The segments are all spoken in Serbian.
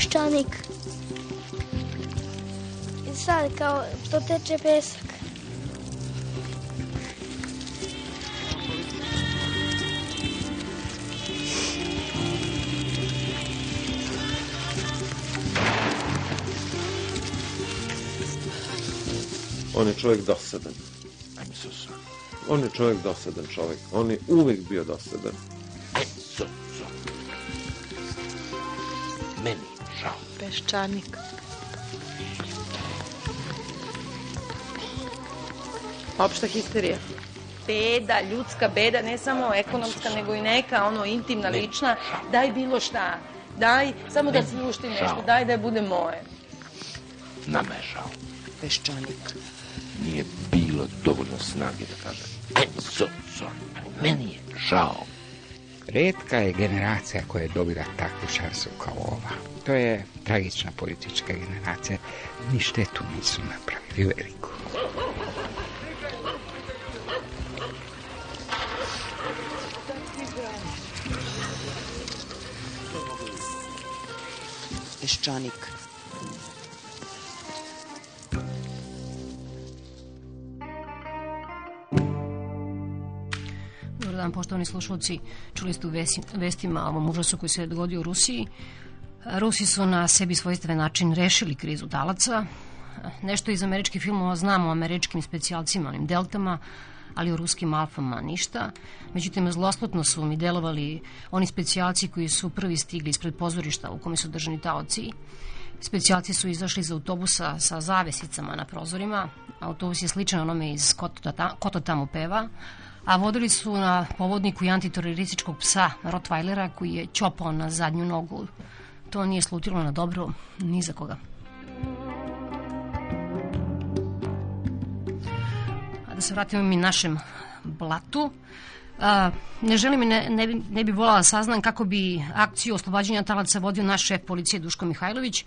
peščanik. I sad kao što teče pesak. On je čovjek dosadan. On je čovjek dosadan čovjek. On je uvijek bio dosadan. Peščanik. Opšta histerija. beda, ljudska beda, ne samo ekonomska, nego i neka, ono, intimna, lična. Daj bilo šta. Daj, samo da slušti nešto. Daj da bude moje. Nama je žao. Peščanik. Nije bilo dovoljno snage da kaže I'm so sorry. Meni je žao. Redka je generacija koja je dobila takvu šansu kao ova. To je tragična politička generacija. Ni štetu nisu napravili veliku. Peščanik. Dobar dan, poštovani slušalci. Čuli ste u vestima ovom užasu koji se dogodio u Rusiji. Rusi su na sebi svojstven način rešili krizu talaca. Nešto iz američkih filmova znamo o američkim specijalcima, onim deltama, ali o ruskim alfama ništa. Međutim, zloslutno su mi delovali oni specijalci koji su prvi stigli ispred pozorišta u kome su držani taoci. Specijalci su izašli iz autobusa sa zavesicama na prozorima. Autobus je sličan onome iz Kota tamo peva. A vodili su na povodniku i antiterorističkog psa Rottweilera koji je ćopao na zadnju nogu. To nije slutilo na dobro ni za koga. A da se vratimo mi našem blatu. A, ne želim i ne, ne, ne bi volala da saznam kako bi akciju oslobađanja talaca vodio naš šef policije Duško Mihajlović,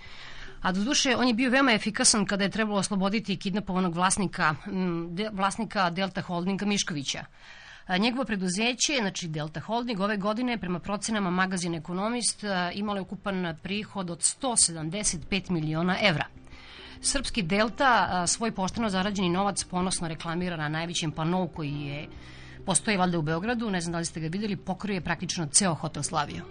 a do duše on je bio veoma efikasan kada je trebalo osloboditi kidnapovanog vlasnika, de, vlasnika Delta Holdinga Miškovića. Njegovo preduzeće, znači Delta Holding, ove godine prema procenama magazin Ekonomist imalo je ukupan prihod od 175 miliona evra. Srpski Delta svoj pošteno zarađeni novac ponosno reklamira na najvećem panou koji je postoji valjda u Beogradu, ne znam da li ste ga videli, pokrio je praktično ceo hotel Slavio.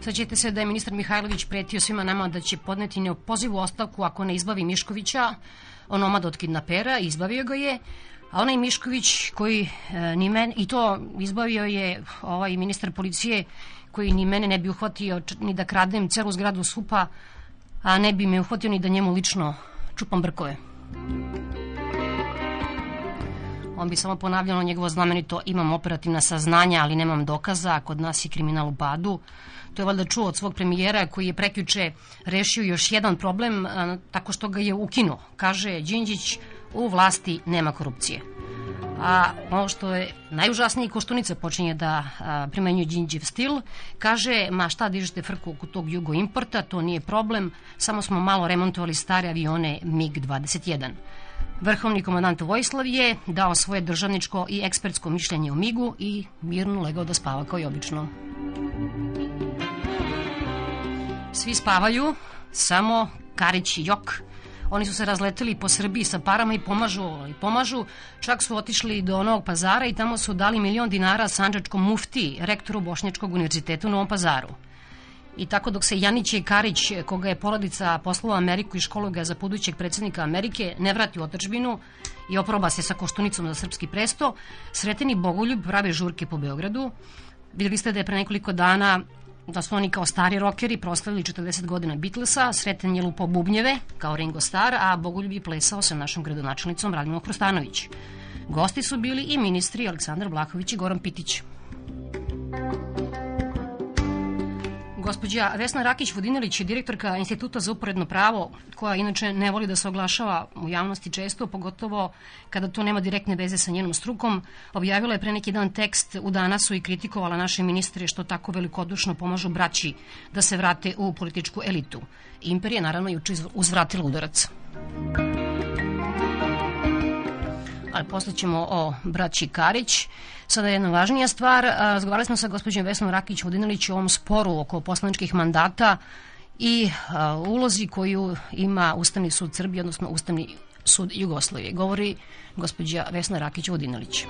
Sađete se da je ministar Mihajlović pretio svima nama da će podneti neopozivu ostavku ako ne izbavi Miškovića, onomad od kidnapera, izbavio ga je, a onaj Mišković koji e, ni men, i to izbavio je ovaj ministar policije koji ni mene ne bi uhvatio ni da kradem celu zgradu supa, a ne bi me uhvatio ni da njemu lično čupam brkove. On bi samo ponavljalo njegovo znamenito imam operativna saznanja, ali nemam dokaza, a kod nas je kriminal u padu. To je valjda čuo od svog premijera koji je prekjuče rešio još jedan problem a, tako što ga je ukinuo. Kaže Đinđić, u vlasti nema korupcije. A ono što je najužasnije, Koštunica počinje da a, primenjuje Đinđiv stil. Kaže, ma šta dižete frku oko tog jugo importa, to nije problem, samo smo malo remontovali stare avione MiG-21. Vrhovni komandant Vojislav je dao svoje državničko i ekspertsko mišljenje o Migu i mirno legao da spava kao i obično. Svi spavaju, samo Karić i Jok. Oni su se razleteli po Srbiji sa parama i pomažu, i pomažu. Čak su otišli do Novog pazara i tamo su dali milion dinara Sanđačkom mufti, rektoru Bošnjačkog univerziteta u Novom pazaru. I tako dok se Janić i Karić, koga je porodica poslala u Ameriku i školu ga za budućeg predsjednika Amerike, ne vrati u otržbinu i oproba se sa koštunicom za srpski presto, Sreteni Bogoljub prave žurke po Beogradu. Videli ste da je pre nekoliko dana da su oni kao stari rokeri proslavili 40 godina Beatlesa, Sreten je lupao bubnjeve kao Ringo Starr, a Bogoljub je plesao sa našom gradonačelnicom Radminom Hrostanović. Gosti su bili i ministri Aleksandar Vlahović i Goran Pitić. Gospođa Vesna Rakić-Vodinilić je direktorka Instituta za uporedno pravo, koja inače ne voli da se oglašava u javnosti često, pogotovo kada to nema direktne veze sa njenom strukom. Objavila je pre neki dan tekst u Danasu i kritikovala naše ministre što tako velikodušno pomažu braći da se vrate u političku elitu. Imper je naravno juče uzvratila udarac. Ali posle ćemo o braći Karić. Sada jedna važnija stvar, razgovarali smo sa gospođom Vesnom Rakić Vodinilić o ovom sporu oko poslaničkih mandata i ulozi koju ima Ustavni sud Srbije, odnosno Ustavni sud Jugoslavije. Govori gospođa Vesna Rakić Vodinilić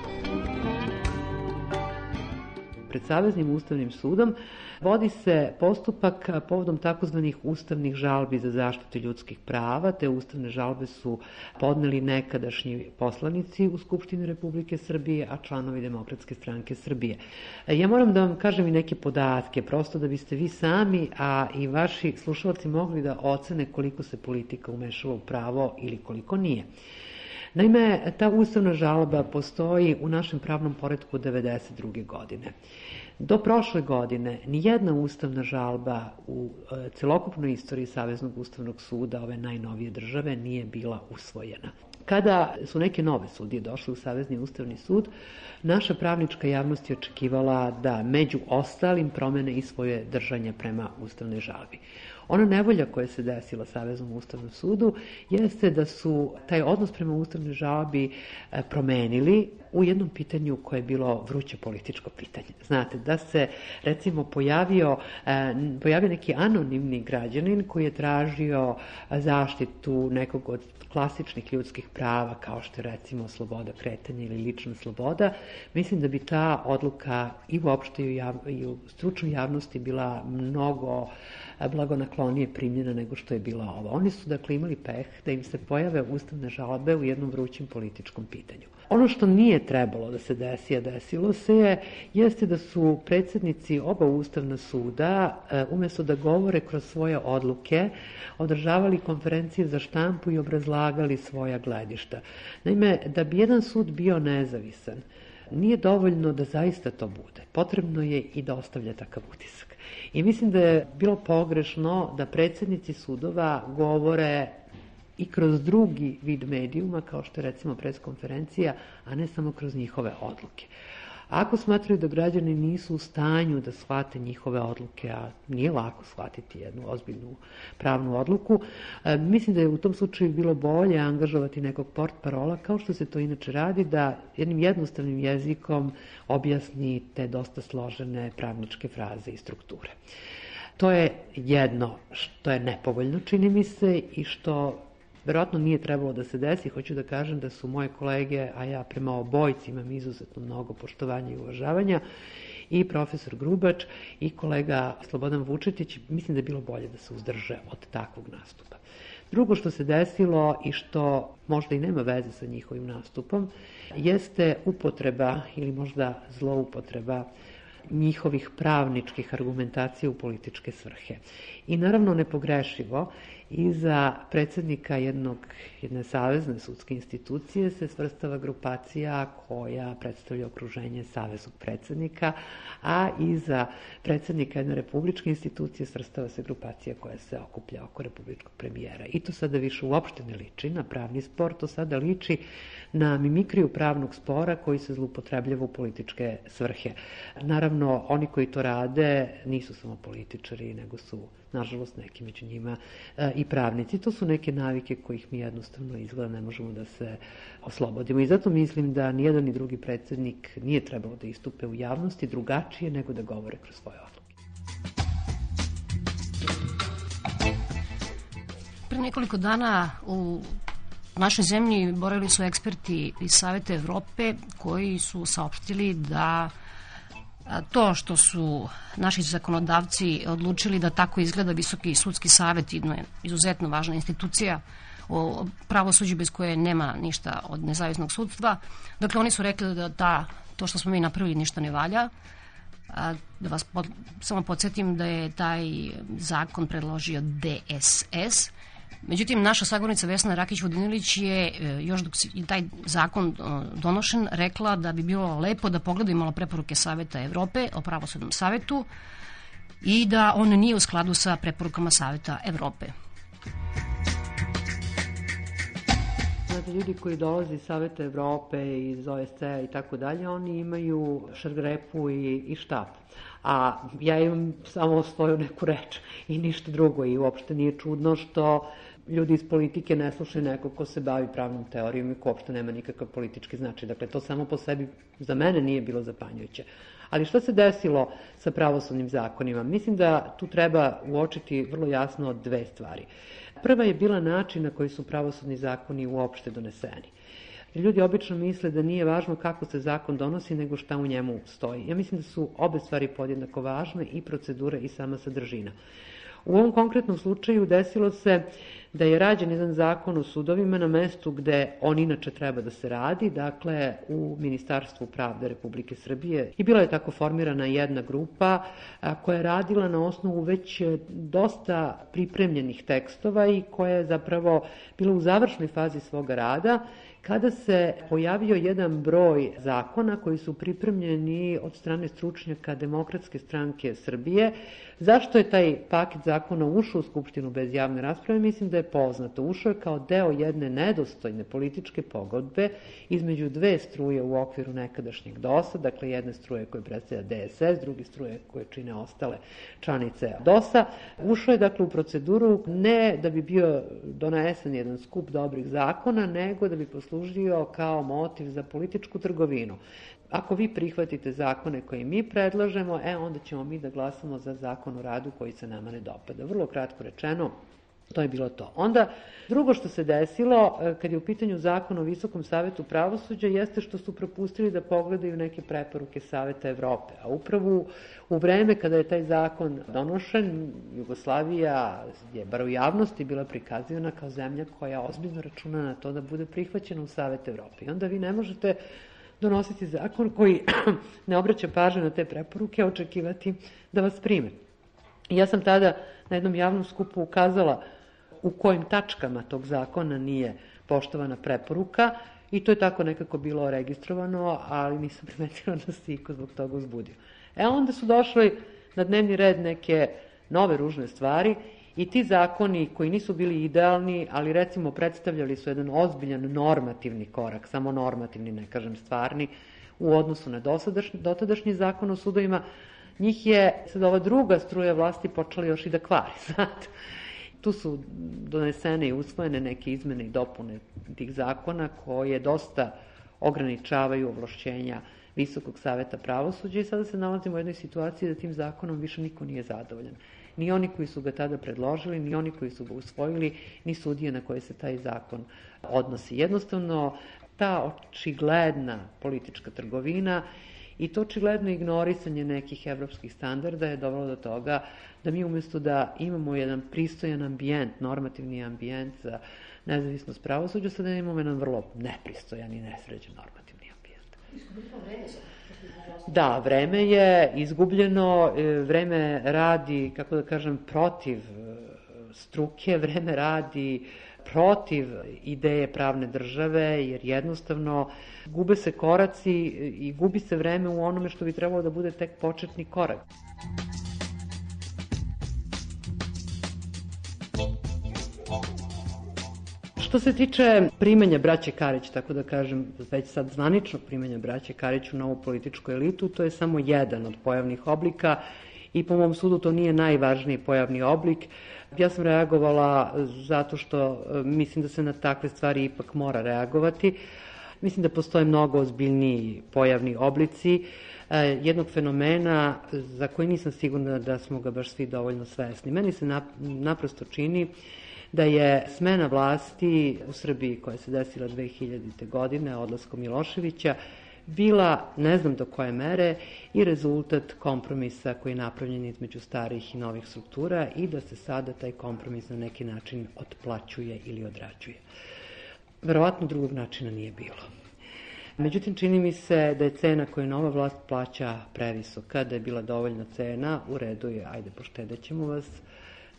pred Saveznim ustavnim sudom vodi se postupak povodom takozvanih ustavnih žalbi za zaštitu ljudskih prava. Te ustavne žalbe su podneli nekadašnji poslanici u Skupštini Republike Srbije, a članovi Demokratske stranke Srbije. Ja moram da vam kažem i neke podatke, prosto da biste vi sami, a i vaši slušalci mogli da ocene koliko se politika umešava u pravo ili koliko nije. Naime, ta ustavna žalba postoji u našem pravnom poredku od 1992. godine. Do prošle godine nijedna ustavna žalba u e, celokupnoj istoriji Saveznog ustavnog suda ove najnovije države nije bila usvojena. Kada su neke nove sudije došle u Savezni ustavni sud, naša pravnička javnost je očekivala da među ostalim promene i svoje držanje prema ustavnoj žalbi. Ona nevolja koja se desila Saveznom ustavnom sudu jeste da su taj odnos prema ustavnoj žalbi e, promenili u jednom pitanju koje je bilo vruće političko pitanje. Znate, da se recimo pojavio, e, pojavio neki anonimni građanin koji je tražio zaštitu nekog od klasičnih ljudskih prava kao što je recimo sloboda kretanja ili lična sloboda, mislim da bi ta odluka i uopšte i u, jav, i u stručnoj javnosti bila mnogo blagonaklonije primljena nego što je bila ova. Oni su dakle imali peh da im se pojave ustavne žalbe u jednom vrućim političkom pitanju. Ono što nije trebalo da se desi, a desilo se je, jeste da su predsednici oba ustavna suda, e, umesto da govore kroz svoje odluke, održavali konferencije za štampu i obrazlagali svoja gledišta. Naime, da bi jedan sud bio nezavisan, nije dovoljno da zaista to bude. Potrebno je i da ostavlja takav utisak. I mislim da je bilo pogrešno da predsednici sudova govore i kroz drugi vid medijuma, kao što je recimo preskonferencija, a ne samo kroz njihove odluke. Ako smatraju da građani nisu u stanju da shvate njihove odluke, a nije lako shvatiti jednu ozbiljnu pravnu odluku, e, mislim da je u tom slučaju bilo bolje angažovati nekog port parola, kao što se to inače radi, da jednim jednostavnim jezikom objasni te dosta složene pravničke fraze i strukture. To je jedno što je nepovoljno, čini mi se, i što verovatno nije trebalo da se desi. Hoću da kažem da su moje kolege, a ja prema obojci imam izuzetno mnogo poštovanja i uvažavanja, i profesor Grubač i kolega Slobodan Vučetić, mislim da je bilo bolje da se uzdrže od takvog nastupa. Drugo što se desilo i što možda i nema veze sa njihovim nastupom, jeste upotreba ili možda zloupotreba njihovih pravničkih argumentacija u političke svrhe. I naravno nepogrešivo Iza predsednika jednog, jedne savezne sudske institucije se svrstava grupacija koja predstavlja okruženje saveznog predsednika, a iza predsednika jedne republičke institucije svrstava se grupacija koja se okuplja oko republičkog premijera. I to sada više uopšte ne liči na pravni spor, to sada liči na mimikriju pravnog spora koji se zlupotrebljava u političke svrhe. Naravno, oni koji to rade nisu samo političari, nego su nažalost neki među njima e, i pravnici. To su neke navike kojih mi jednostavno izgleda ne možemo da se oslobodimo. I zato mislim da nijedan ni drugi predsednik nije trebalo da istupe u javnosti drugačije nego da govore kroz svoje odluke. Pre nekoliko dana u našoj zemlji borili su eksperti iz Saveta Evrope koji su saopštili da to što su naši zakonodavci odlučili da tako izgleda Visoki sudski savet, jedna izuzetno važna institucija o pravosuđu bez koje nema ništa od nezavisnog sudstva. Dakle, oni su rekli da ta, to što smo mi napravili ništa ne valja. A, da vas pod, samo podsjetim da je taj zakon predložio DSS, Međutim, naša sagovornica Vesna Rakić-Vodinilić je, e, još dok je taj zakon e, donošen, rekla da bi bilo lepo da pogledaju malo preporuke Saveta Evrope o pravosudnom savetu i da on nije u skladu sa preporukama Saveta Evrope. Znate, ljudi koji dolaze iz Saveta Evrope, iz OSCE i tako dalje, oni imaju šargrepu i, i štap. A ja imam samo svoju neku reč i ništa drugo i uopšte nije čudno što ljudi iz politike ne slušaju nekog ko se bavi pravnom teorijom i ko uopšte nema nikakav politički značaj. Dakle, to samo po sebi za mene nije bilo zapanjujuće. Ali što se desilo sa pravosudnim zakonima? Mislim da tu treba uočiti vrlo jasno dve stvari. Prva je bila način na koji su pravosudni zakoni uopšte doneseni. Ljudi obično misle da nije važno kako se zakon donosi, nego šta u njemu stoji. Ja mislim da su obe stvari podjednako važne, i procedura i sama sadržina. U ovom konkretnom slučaju desilo se da je rađen jedan zakon o sudovima na mestu gde on inače treba da se radi, dakle u Ministarstvu pravde Republike Srbije. I bila je tako formirana jedna grupa koja je radila na osnovu već dosta pripremljenih tekstova i koja je zapravo bila u završnoj fazi svoga rada kada se pojavio jedan broj zakona koji su pripremljeni od strane stručnjaka Demokratske stranke Srbije. Zašto je taj paket zakona ušao u Skupštinu bez javne rasprave? Mislim da je poznato. Ušao je kao deo jedne nedostojne političke pogodbe između dve struje u okviru nekadašnjeg DOS-a, dakle jedne struje koje predstavlja DSS, druge struje koje čine ostale članice DOS-a. Ušao je dakle u proceduru ne da bi bio donesen jedan skup dobrih zakona, nego da bi poslužio kao motiv za političku trgovinu. Ako vi prihvatite zakone koje mi predlažemo, e, onda ćemo mi da glasamo za zakon o radu koji se nama ne dopada. Vrlo kratko rečeno, To je bilo to. Onda, drugo što se desilo, e, kad je u pitanju zakon o Visokom savetu pravosuđa, jeste što su propustili da pogledaju neke preporuke Saveta Evrope. A upravo u vreme kada je taj zakon donošen, Jugoslavija je, bar u javnosti, bila prikazivana kao zemlja koja ozbiljno računa na to da bude prihvaćena u Savet Evrope. I onda vi ne možete donositi zakon koji ne obraća pažnje na te preporuke, očekivati da vas prime. Ja sam tada na jednom javnom skupu ukazala u kojim tačkama tog zakona nije poštovana preporuka i to je tako nekako bilo registrovano, ali nisam primetila da se iko zbog toga uzbudio. E onda su došli na dnevni red neke nove ružne stvari i ti zakoni koji nisu bili idealni, ali recimo predstavljali su jedan ozbiljan normativni korak, samo normativni, ne kažem stvarni, u odnosu na dosadašnji, dotadašnji zakon o sudovima, njih je sad ova druga struja vlasti počela još i da kvari, znate. Tu su donesene i usvojene neke izmene i dopune tih zakona koje dosta ograničavaju ovlašćenja Visokog saveta pravosuđa i sada se nalazimo u jednoj situaciji da tim zakonom više niko nije zadovoljan. Ni oni koji su ga tada predložili, ni oni koji su ga usvojili, ni sudije na koje se taj zakon odnosi. Jednostavno, ta očigledna politička trgovina I to očigledno ignorisanje nekih evropskih standarda je dovelo do toga da mi umesto da imamo jedan pristojan ambijent, normativni ambijent za nezavisnost pravosuđa, sada imamo jedan vrlo nepristojan i nesređen normativni ambijent. Da, vreme je izgubljeno, e, vreme radi, kako da kažem, protiv e, struke, vreme radi protiv ideje pravne države, jer jednostavno gube se koraci i gubi se vreme u onome što bi trebalo da bude tek početni korak. Što se tiče primanja braće Karić, tako da kažem, već sad zvanično primanja braće Karić u novu političku elitu, to je samo jedan od pojavnih oblika i po mom sudu to nije najvažniji pojavni oblik. Ja sam reagovala zato što e, mislim da se na takve stvari ipak mora reagovati. Mislim da postoje mnogo ozbiljniji pojavni oblici e, jednog fenomena za koji nisam sigurna da smo ga baš svi dovoljno svesni. Meni se naprosto čini da je smena vlasti u Srbiji koja se desila 2000. godine odlaskom Miloševića bila ne znam do koje mere i rezultat kompromisa koji je napravljen između starih i novih struktura i da se sada taj kompromis na neki način otplaćuje ili odrađuje. Verovatno drugog načina nije bilo. Međutim, čini mi se da je cena koju nova vlast plaća previsoka, da je bila dovoljna cena, u redu je, ajde, poštedet ćemo vas,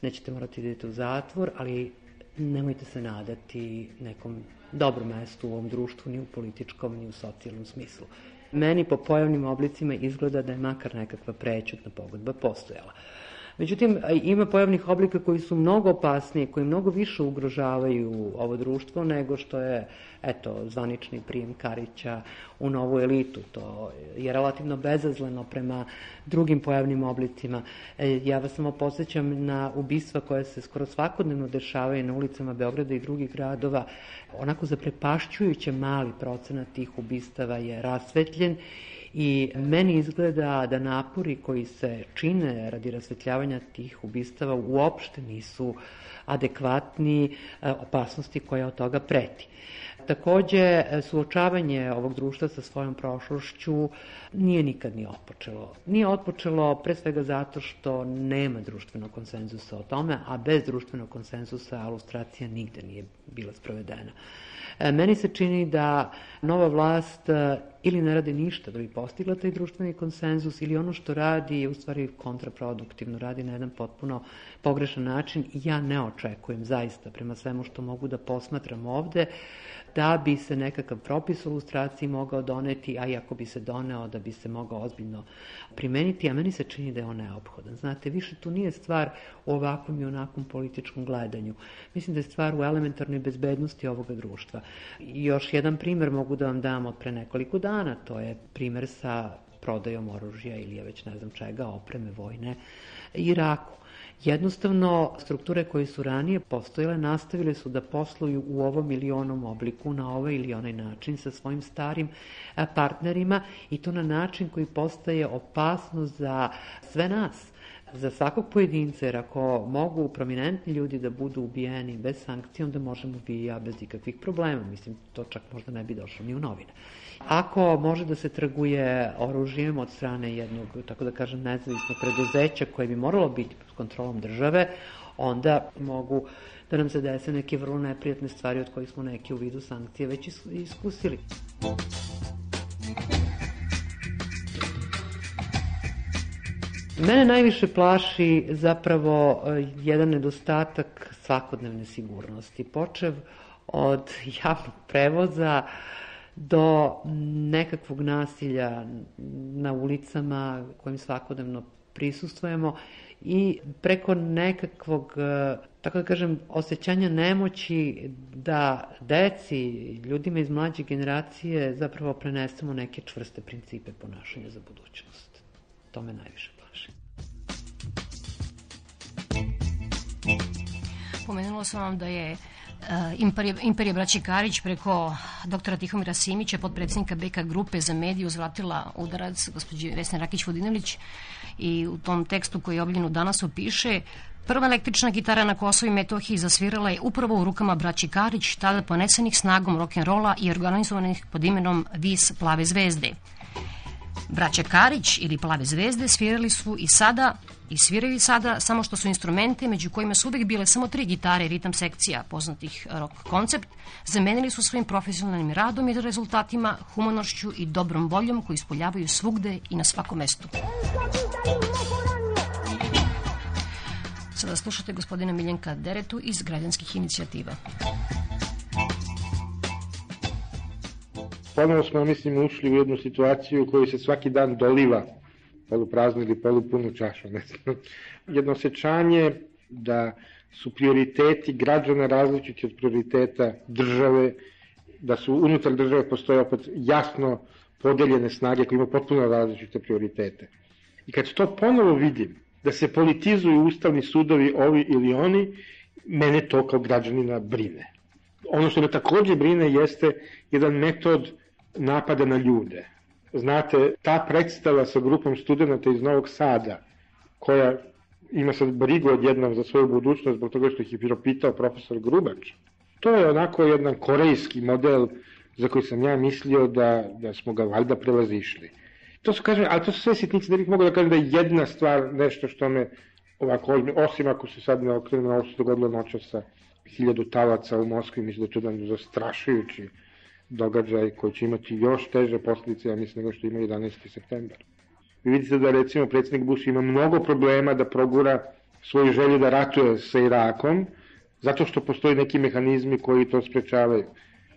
nećete morati da idete u zatvor, ali nemojte se nadati nekom dobro mesto u ovom društvu, ni u političkom, ni u socijalnom smislu. Meni po pojavnim oblicima izgleda da je makar nekakva prećutna pogodba postojala. Međutim, ima pojavnih oblika koji su mnogo opasniji, koji mnogo više ugrožavaju ovo društvo nego što je eto, zvanični prijem Karića u novu elitu. To je relativno bezazleno prema drugim pojavnim oblicima. E, ja vas samo posjećam na ubistva koje se skoro svakodnevno dešavaju na ulicama Beograda i drugih gradova. Onako zaprepašćujuće mali procenat tih ubistava je rasvetljen i meni izgleda da napori koji se čine radi rasvetljavanja tih ubistava uopšte nisu adekvatni e, opasnosti koja od toga preti. Takođe, suočavanje ovog društva sa svojom prošlošću nije nikad ni otpočelo. Nije otpočelo pre svega zato što nema društvenog konsenzusa o tome, a bez društvenog konsenzusa ilustracija nigde nije bila sprovedena. E, meni se čini da nova vlast e, ili ne radi ništa da bi postigla taj društveni konsenzus ili ono što radi je u stvari kontraproduktivno, radi na jedan potpuno pogrešan način. Ja ne očekujem zaista prema svemu što mogu da posmatram ovde da bi se nekakav propis o ilustraciji mogao doneti, a i ako bi se doneo da bi se mogao ozbiljno primeniti, a meni se čini da je on neophodan. Znate, više tu nije stvar u ovakvom i onakvom političkom gledanju. Mislim da je stvar u elementarnoj bezbednosti ovoga društva. Još jedan primer mogu da vam dam od pre nekoliko dana, to je primer sa prodajom oružja ili je već ne znam čega, opreme vojne Iraku. Jednostavno, strukture koje su ranije postojale nastavile su da posluju u ovom ili onom obliku, na ovaj ili onaj način, sa svojim starim partnerima i to na način koji postaje opasno za sve nas za svakog pojedinca, jer ako mogu prominentni ljudi da budu ubijeni bez sankcije, onda možemo vi i ja bez ikakvih problema. Mislim, to čak možda ne bi došlo ni u novine. Ako može da se trguje oružjem od strane jednog, tako da kažem, nezavisnog preduzeća koje bi moralo biti pod kontrolom države, onda mogu da nam se dese neke vrlo neprijatne stvari od kojih smo neke u vidu sankcije već iskusili. Mene najviše plaši zapravo e, jedan nedostatak svakodnevne sigurnosti. Počev od javnog prevoza do nekakvog nasilja na ulicama kojim svakodnevno prisustujemo i preko nekakvog, e, tako da kažem, osjećanja nemoći da deci, ljudima iz mlađe generacije zapravo prenesemo neke čvrste principe ponašanja za budućnost. To me najviše plaši. Pomenula sam vam da je Imperija, Imperija braći Karić preko doktora Tihomira Simića, podpredsednika BK grupe za mediju, uzvratila udarac gospođi Vesne Rakić-Vodinović i u tom tekstu koji je objavljen danas opiše Prva električna gitara na Kosovo i Metohiji zasvirala je upravo u rukama braći Karić, tada ponesenih snagom rock'n'rolla i organizovanih pod imenom Vis Plave zvezde. Braća Karić ili Plave zvezde svirali su i sada i sviraju i sada, samo što su instrumente, među kojima su uvek bile samo tri gitare i ritam sekcija poznatih rock koncept, zamenili su svojim profesionalnim radom i rezultatima, humanošću i dobrom voljom koji ispoljavaju svugde i na svakom mestu. Sada slušate gospodina Miljenka Deretu iz građanskih inicijativa. Ponovno smo, mislim, ušli u jednu situaciju u kojoj se svaki dan doliva polupraznu ili polupunu čašu, ne znam. Jedno osjećanje da su prioriteti građana različiti od prioriteta države, da su unutar države postoje opet jasno podeljene snage koje imaju potpuno različite prioritete. I kad to ponovo vidim, da se politizuju ustavni sudovi ovi ili oni, mene to kao građanina brine. Ono što me takođe brine jeste jedan metod napada na ljude. Znate, ta predstava sa grupom studenta iz Novog Sada, koja ima sad brigu odjednom za svoju budućnost zbog toga što ih je piropitao profesor Grubač, to je onako jedan korejski model za koji sam ja mislio da, da smo ga valjda prelazišli. To su, kažem, ali to su sve sitnice, da bih mogao da kažem da je jedna stvar nešto što me ovako, osim ako se sad ne okrenu ovo se dogodilo noća sa hiljadu talaca u Moskvi, mislim da je to jedan zastrašujući događaj koji će imati još teže posljedice, ja mislim, nego što ima 11. septembar. Vi vidite da recimo predsjednik Bush ima mnogo problema da progura svoju želju da ratuje sa Irakom, zato što postoji neki mehanizmi koji to sprečavaju.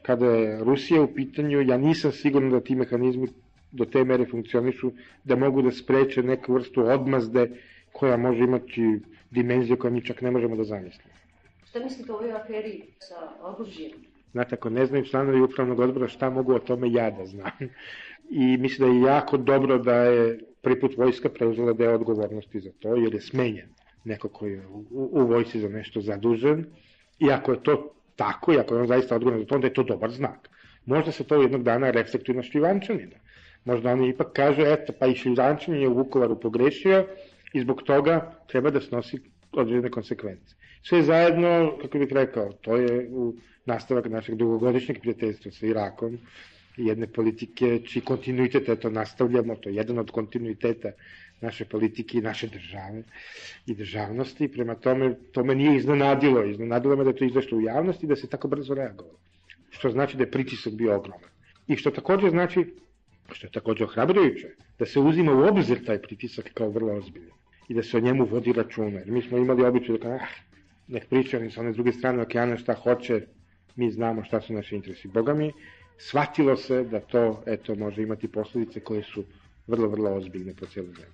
Kada je Rusija u pitanju, ja nisam siguran da ti mehanizmi do te mere funkcionišu, da mogu da spreče neku vrstu odmazde koja može imati dimenziju koju mi čak ne možemo da zamislimo. Šta mislite o ovoj aferi sa oružjem? Znate, ako ne znaju članovi upravnog odbora šta mogu o tome ja da znam. I mislim da je jako dobro da je prvi put vojska preuzela deo odgovornosti za to, jer je smenjen neko koji je u, u za nešto zadužen. I ako je to tako, i ako je on zaista odgovoran za to, onda je to dobar znak. Možda se to jednog dana reflektuje na Šljivančanina. Možda oni ipak kažu, eto, pa i Šljivančanin je u Vukovaru pogrešio i zbog toga treba da snosi određene konsekvence. Sve zajedno, kako bih rekao, to je u nastavak našeg dugogodišnjeg prijateljstva sa Irakom, jedne politike čiji kontinuitet eto nastavljamo, to je jedan od kontinuiteta naše politike i naše države i državnosti, prema tome to me nije iznenadilo, iznenadilo me da je to izašlo u javnosti i da se tako brzo reagovalo, što znači da je pritisak bio ogroman. I što takođe znači, što je takođe ohrabrujuće, da se uzima u obzir taj pritisak kao vrlo ozbiljan i da se o njemu vodi računa. Jer mi smo imali običaj da kao, ah, nek pričaju sa one druge strane okeana šta hoće, mi znamo šta su naši interesi. Boga mi, shvatilo se da to eto, može imati posledice koje su vrlo, vrlo ozbiljne po cijelu zemlju.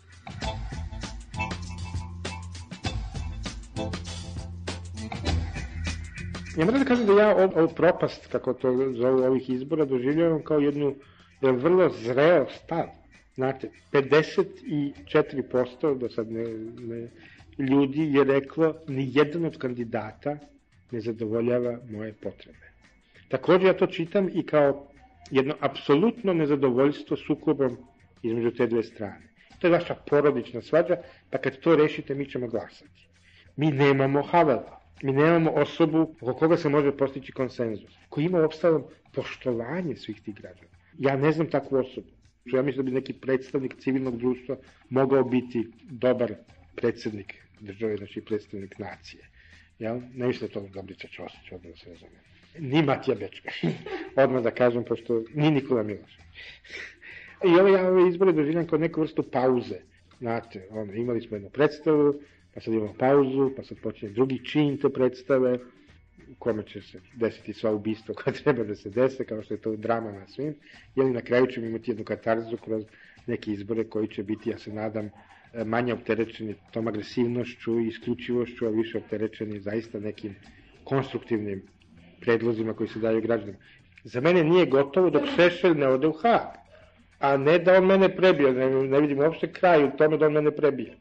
Ja moram da kažem da ja ovu propast, kako to zovu ovih izbora, doživljavam kao jednu jedan vrlo zreo stav. Znate, 54% do sad ne, ne, ljudi je reklo ni jedan od kandidata ne zadovoljava moje potrebe. Takođe ja to čitam i kao jedno apsolutno nezadovoljstvo sukobom između te dve strane. To je vaša porodična svađa, pa kad to rešite mi ćemo glasati. Mi nemamo Havela, mi nemamo osobu oko koga se može postići konsenzus, koji ima obstavan poštovanje svih tih građana. Ja ne znam takvu osobu. Ja mislim da bi neki predstavnik civilnog društva mogao biti dobar predsednik države, znači predstavnik nacije. Ja ne mislim da to Dobrica Ćosić, odmah da se razumijem ni Matija Bečka. Odmah da kažem, pošto ni Nikola Miloš. I ove, ja ove izbore doživljam kao neku vrstu pauze. Znate, ono, imali smo jednu predstavu, pa sad imamo pauzu, pa sad počinje drugi čin te predstave, u kome će se desiti sva ubistva koja treba da se dese, kao što je to drama na svim, ili na kraju ćemo imati jednu katarzu kroz neke izbore koji će biti, ja se nadam, manje opterećeni tom agresivnošću i isključivošću, a više opterećeni zaista nekim konstruktivnim predlozima koji se daju građanima. Za mene nije gotovo dok Šešelj ne ode u Hag, a ne da on mene prebije, ne, ne vidim uopšte kraj u tome da on mene prebije.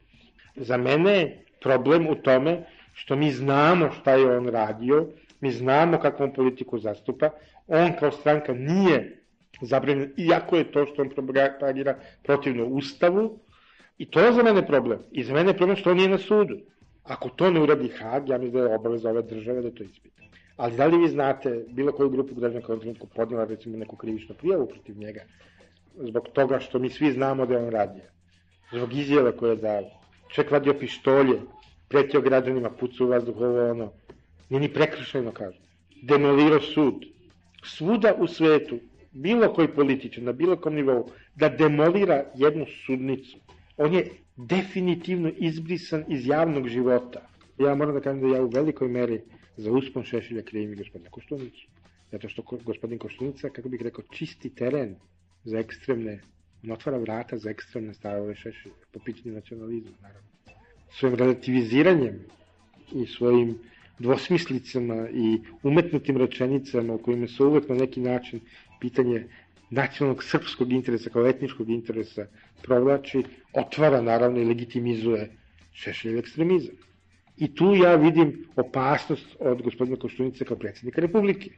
Za mene problem u tome što mi znamo šta je on radio, mi znamo kakvom politiku zastupa, on kao stranka nije zabranjen, iako je to što on propagira protivno Ustavu, i to je za mene problem. I za mene je problem što on nije na sudu. Ako to ne uradi Hag, ja mislim da je obaveza ove države da to ispita. Ali da li vi znate bilo koju grupu građana koja je trenutku podnjela recimo neku krivičnu prijavu protiv njega zbog toga što mi svi znamo da je on radio. Zbog izjela koje je dao. Čovjek vadio pištolje, pretio građanima, pucu u vazduh, ovo ono. Nije ni prekršajno kažu. Demolirao sud. Svuda u svetu, bilo koji političan, na bilo kom nivou, da demolira jednu sudnicu. On je definitivno izbrisan iz javnog života. Ja moram da kažem da ja u velikoj meri za uspon Šešilja krivim i gospodina Koštunića. Zato što gospodin Koštunica, kako bih rekao, čisti teren za ekstremne, on otvara vrata za ekstremne stavove Šešilja, po pitanju nacionalizma, naravno. Svojim relativiziranjem i svojim dvosmislicama i umetnutim rečenicama u kojima se uvek na neki način pitanje nacionalnog srpskog interesa kao etničkog interesa provlači, otvara naravno i legitimizuje Šešeljev ekstremizam. I tu ja vidim opasnost od gospodina Koštunice kao predsjednika Republike.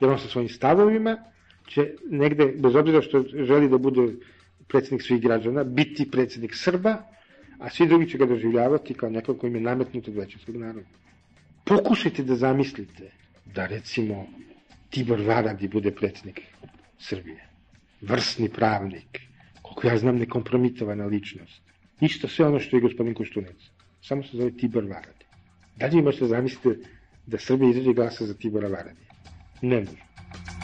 Jer on sa svojim stavovima će negde, bez obzira što želi da bude predsjednik svih građana, biti predsjednik Srba, a svi drugi će ga doživljavati kao nekog koji im je nametnut od većinskog naroda. Pokušajte da zamislite da recimo Tibor Varadi bude predsjednik Srbije. Vrsni pravnik, koliko ja znam nekompromitovana ličnost. Ništa sve ono što je gospodin Koštunica samo se zove Tibor Varadi. Da li možete zamisliti da Srbija izađe glasa za Tibora Varadi? Ne može.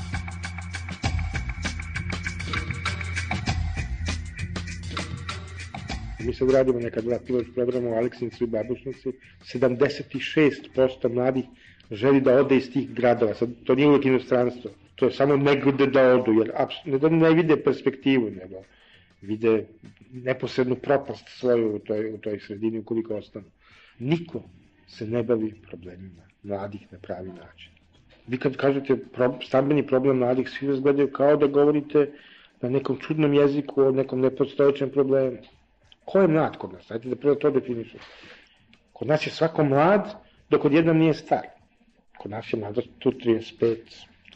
Mi sad radimo neka dva pilot programa u Aleksinicu i Babušnici. 76% mladih želi da ode iz tih gradova. Sad, to nije uvek inostranstvo. To je samo negde da odu, jer ne da ne vide perspektivu, nego vide neposrednu propast svoju u toj, u toj sredini ukoliko ostanu. Niko se ne bavi problemima mladih na pravi način. Vi kad kažete pro, stambeni problem mladih, svi vas gledaju kao da govorite na nekom čudnom jeziku o nekom nepostojećem problemu. Ko je mlad kod nas? Hajde da prvo to definišemo. Kod nas je svako mlad, dok odjednom nije star. Kod nas je mlad tu 35,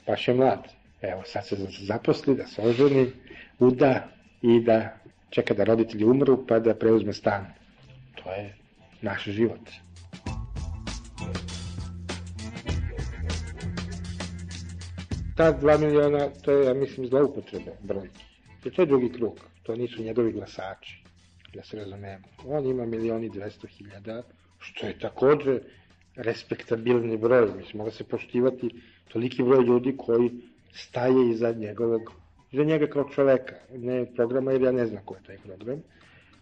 baš je mlad. Evo, sad se zaposli, da se oženi, uda i da čeka da roditelji umru pa da preuzme stan. To je naš život. Ta dva miliona, to je, ja mislim, zloupotrebe brojki. Jer to je drugi krug, to nisu njegovi glasači, da se razumemo. On ima milioni dvesto hiljada, što je takođe respektabilni broj, mislim, mora se poštivati toliki broj ljudi koji staje iza njegovog, iza njega kao čoveka, ne programa, jer ja ne znam ko je taj program,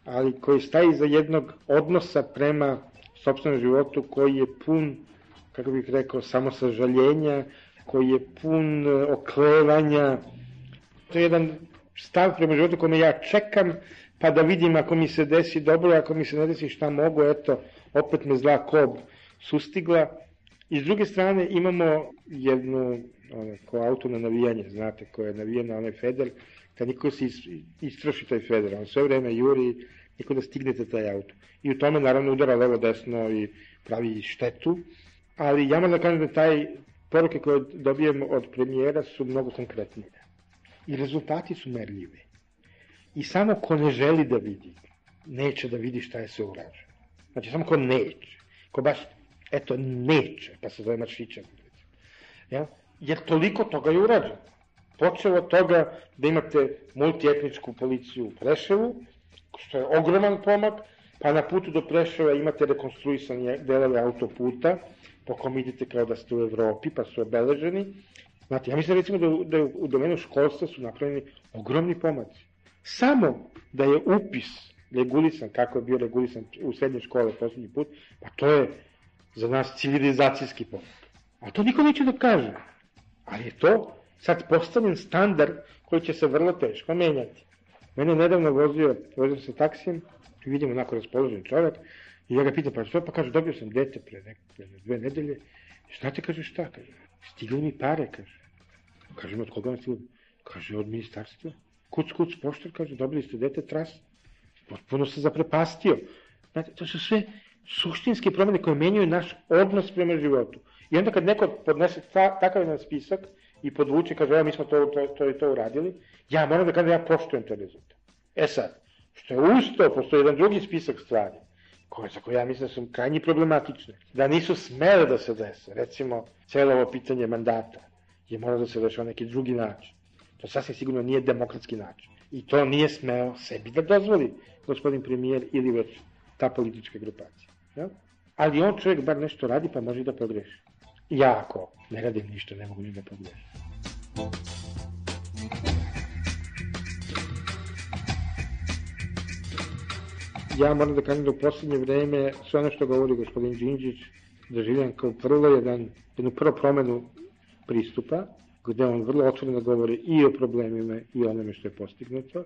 ali koji staje iza jednog odnosa prema sobstvenom životu koji je pun, kako bih rekao, samosažaljenja, koji je pun e, oklevanja. To je jedan stav prema životu kome ja čekam, pa da vidim ako mi se desi dobro, ako mi se ne desi šta mogu, eto, opet me zla kob sustigla. I s druge strane imamo jednu, ono, ko auto na navijanje, znate, ko je navijen na onaj feder, kad niko se istroši taj feder, on sve vreme juri, niko da stignete taj auto. I u tome naravno udara levo desno i pravi štetu, ali ja moram da kažem da taj poruke koje dobijem od premijera su mnogo konkretnije. I rezultati su merljivi. I samo ko ne želi da vidi, neće da vidi šta je sve urađeno. Znači, samo ko neće. Ko baš, eto, neće, pa se zove Maršićan. Ja? Jer toliko toga je urađeno. Počeo od toga da imate multietničku policiju u Preševu, što je ogroman pomak, pa na putu do Preševa imate rekonstruisanje delove autoputa, po kom idete kao da ste u Evropi, pa su obeleženi. Znate, ja mislim recimo da, da u domenu školstva su napravljeni ogromni pomaci. Samo da je upis regulisan, kako je bio regulisan u srednje škole poslednji put, pa to je za nas civilizacijski pomak. A to niko neće da kaže. Ali je to sad postavljen standard koji će se vrlo teško menjati. Mene nedavno vozio, vozio se taksijem, vidim onako raspoložen čovjek, I ja ga pitam, pa što? Pa kaže, dobio sam dete pre, nek, pre dve nedelje. I znate, kaže, šta? Kaže, stigli mi pare, kaže. Kaže, od koga vam stigli? Kaže, od ministarstva. Kuc, kuc, poštar, kaže, dobili ste dete tras. Potpuno se zaprepastio. Znate, to su sve suštinske promene koje menjaju naš odnos prema životu. I onda kad neko podnese ta, takav jedan spisak i podvuče, kaže, evo mi smo to, to, to i to uradili, ja moram da kažem da ja poštujem to rezultat. E sad, što je usto, postoji jedan drugi spisak stvari koje, za koje ja mislim da su krajnji problematične, da nisu smele da se dese. Recimo, celo ovo pitanje mandata je mora da se reši na neki drugi način. To sasvim sigurno nije demokratski način. I to nije smeo sebi da dozvoli gospodin premijer ili već ta politička grupacija. Ja? Ali on čovjek bar nešto radi pa može da pogreši. Ja ako ne radim ništa ne mogu ni da pogrešim. ja moram da kažem da u poslednje vreme sve ono što govori gospodin Đinđić doživljam kao prvo jedan, jednu prvo promenu pristupa, gde on vrlo otvoreno govori i o problemima i onome što je postignuto